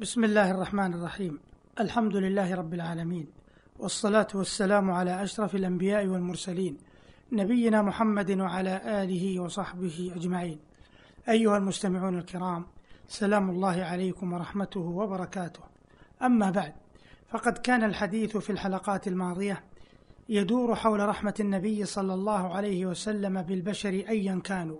بسم الله الرحمن الرحيم. الحمد لله رب العالمين. والصلاة والسلام على أشرف الأنبياء والمرسلين نبينا محمد وعلى آله وصحبه أجمعين. أيها المستمعون الكرام سلام الله عليكم ورحمته وبركاته. أما بعد فقد كان الحديث في الحلقات الماضية يدور حول رحمة النبي صلى الله عليه وسلم بالبشر أيا كانوا.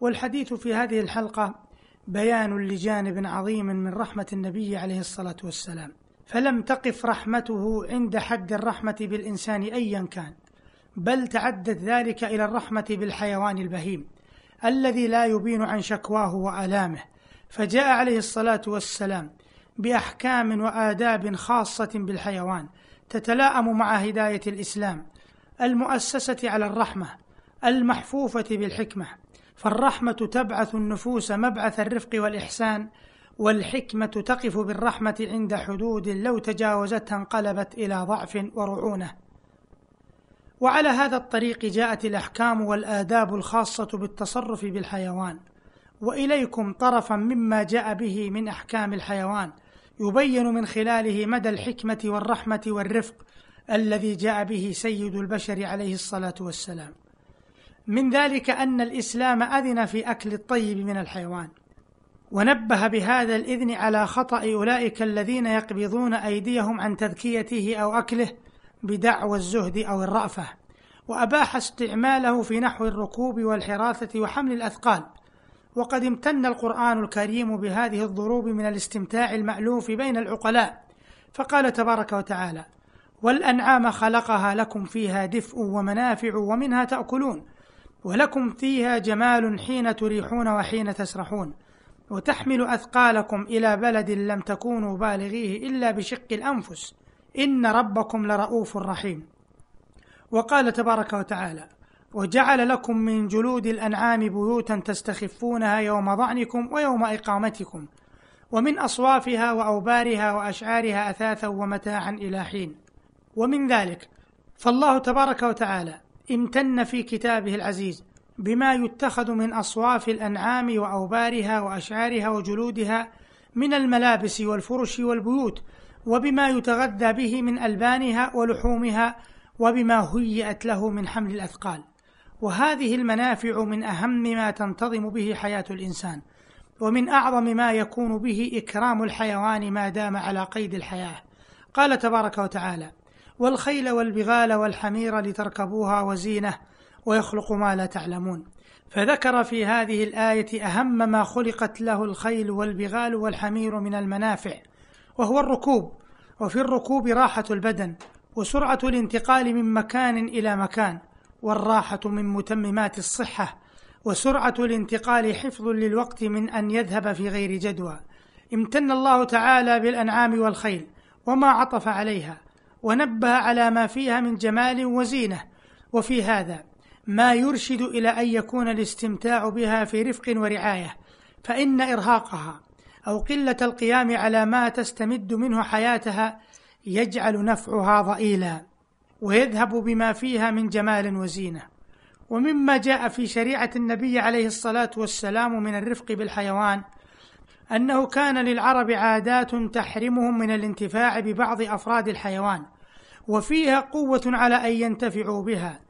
والحديث في هذه الحلقة بيان لجانب عظيم من رحمة النبي عليه الصلاة والسلام. فلم تقف رحمته عند حد الرحمة بالإنسان أيا كان بل تعدت ذلك إلى الرحمة بالحيوان البهيم الذي لا يبين عن شكواه وآلامه. فجاء عليه الصلاة والسلام بأحكام وآداب خاصة بالحيوان تتلاءم مع هداية الإسلام المؤسسة على الرحمة المحفوفة بالحكمة فالرحمة تبعث النفوس مبعث الرفق والإحسان والحكمة تقف بالرحمة عند حدود لو تجاوزتها انقلبت إلى ضعف ورعونة. وعلى هذا الطريق جاءت الأحكام والآداب الخاصة بالتصرف بالحيوان. وإليكم طرفا مما جاء به من أحكام الحيوان يبين من خلاله مدى الحكمة والرحمة والرفق الذي جاء به سيد البشر عليه الصلاة والسلام. من ذلك أن الإسلام أذن في أكل الطيب من الحيوان ونبه بهذا الإذن على خطأ أولئك الذين يقبضون أيديهم عن تذكيته أو أكله بدعوى الزهد أو الرأفة وأباح استعماله في نحو الركوب والحراثة وحمل الأثقال. وقد امتن القرآن الكريم بهذه الضروب من الاستمتاع المألوف بين العقلاء فقال تبارك وتعالى والأنعام خلقها لكم فيها دفء ومنافع ومنها تأكلون ولكم فيها جمال حين تريحون وحين تسرحون. وتحمل أثقالكم إلى بلد لم تكونوا بالغيه إلا بشق الأنفس. إن ربكم لرؤوف رحيم. وقال تبارك وتعالى وجعل لكم من جلود الأنعام بيوتا تستخفونها يوم ظعنكم ويوم إقامتكم. ومن أصوافها وأوبارها وأشعارها أثاثا ومتاعا إلى حين. ومن ذلك فالله تبارك وتعالى امتن في كتابه العزيز بما يتخذ من أصواف الأنعام وأوبارها وأشعارها وجلودها من الملابس والفرش والبيوت وبما يتغذى به من ألبانها ولحومها وبما هيئت له من حمل الأثقال. وهذه المنافع من أهم ما تنتظم به حياة الإنسان ومن أعظم ما يكون به إكرام الحيوان ما دام على قيد الحياة. قال تبارك وتعالى والخيل والبغال والحمير لتركبوها وزينة ويخلق ما لا تعلمون. فذكر في هذه الآية أهم ما خلقت له الخيل والبغال والحمير من المنافع وهو الركوب. وفي الركوب راحة البدن وسرعة الانتقال من مكان إلى مكان والراحة من متممات الصحة وسرعة الانتقال حفظ للوقت من أن يذهب في غير جدوى. امتن الله تعالى بالأنعام والخيل وما عطف عليها. ونبه على ما فيها من جمال وزينة. وفي هذا ما يرشد إلى أن يكون الاستمتاع بها في رفق ورعاية فإن إرهاقها أو قلة القيام على ما تستمد منه حياتها يجعل نفعها ضئيلا ويذهب بما فيها من جمال وزينة. ومما جاء في شريعة النبي عليه الصلاة والسلام من الرفق بالحيوان أنه كان للعرب عادات تحرمهم من الانتفاع ببعض أفراد الحيوان وفيها قوة على أن ينتفعوا بها.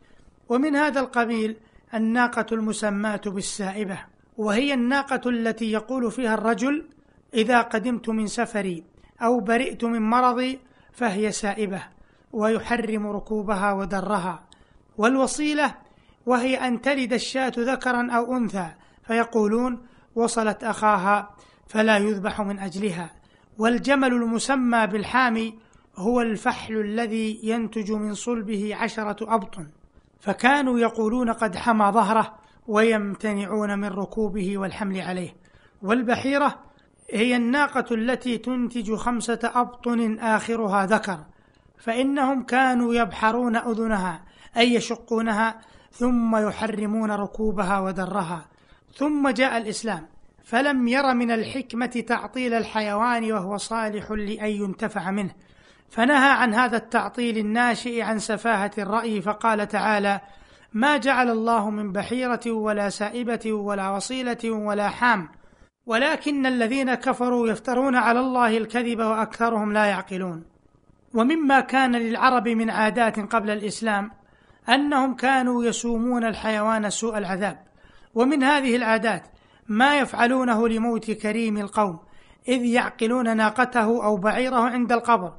ومن هذا القبيل الناقة المسماة بالسائبة وهي الناقة التي يقول فيها الرجل إذا قدمت من سفري أو برئت من مرضي فهي سائبة ويحرم ركوبها ودرها. والوصيلة وهي أن تلد الشاة ذكرا أو أنثى فيقولون وصلت أخاها فلا يذبح من أجلها. والجمل المسمى بالحامي هو الفحل الذي ينتج من صلبه عشرة أبطن فكانوا يقولون قد حمى ظهره ويمتنعون من ركوبه والحمل عليه. والبحيرة هي الناقة التي تنتج خمسة أبطن آخرها ذكر. فإنهم كانوا يبحرون أذنها أي يشقونها ثم يحرمون ركوبها ودرها. ثم جاء الإسلام. فلم ير من الحكمة تعطيل الحيوان وهو صالح لأن ينتفع منه. فنهى عن هذا التعطيل الناشئ عن سفاهة الرأي فقال تعالى ما جعل الله من بحيرة ولا سائبة ولا وصيلة ولا حام ولكن الذين كفروا يفترون على الله الكذب وأكثرهم لا يعقلون. ومما كان للعرب من عادات قبل الإسلام أنهم كانوا يسومون الحيوان سوء العذاب. ومن هذه العادات ما يفعلونه لموت كريم القوم إذ يعقلون ناقته أو بعيره عند القبر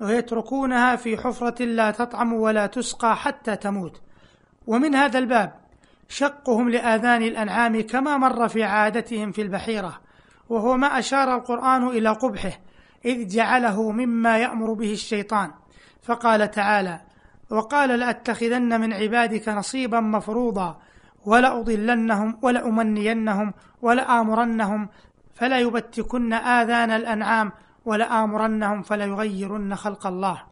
ويتركونها في حفرة لا تطعم ولا تسقى حتى تموت. ومن هذا الباب شقهم لآذان الأنعام كما مر في عادتهم في البحيرة وهو ما أشار القرآن إلى قبحه إذ جعله مما يأمر به الشيطان. فقال تعالى وقال لأتخذن من عبادك نصيبا مفروضا ولأضلنهم ولأمنينهم ولآمرنهم فلا يبتكن آذان الأنعام ولآمرنهم فليغيرن خلق الله.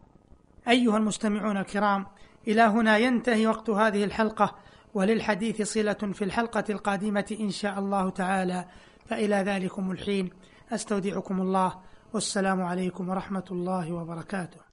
أيها المستمعون الكرام إلى هنا ينتهي وقت هذه الحلقة وللحديث صلة في الحلقة القادمة إن شاء الله تعالى. فإلى ذلكم الحين أستودعكم الله والسلام عليكم ورحمة الله وبركاته.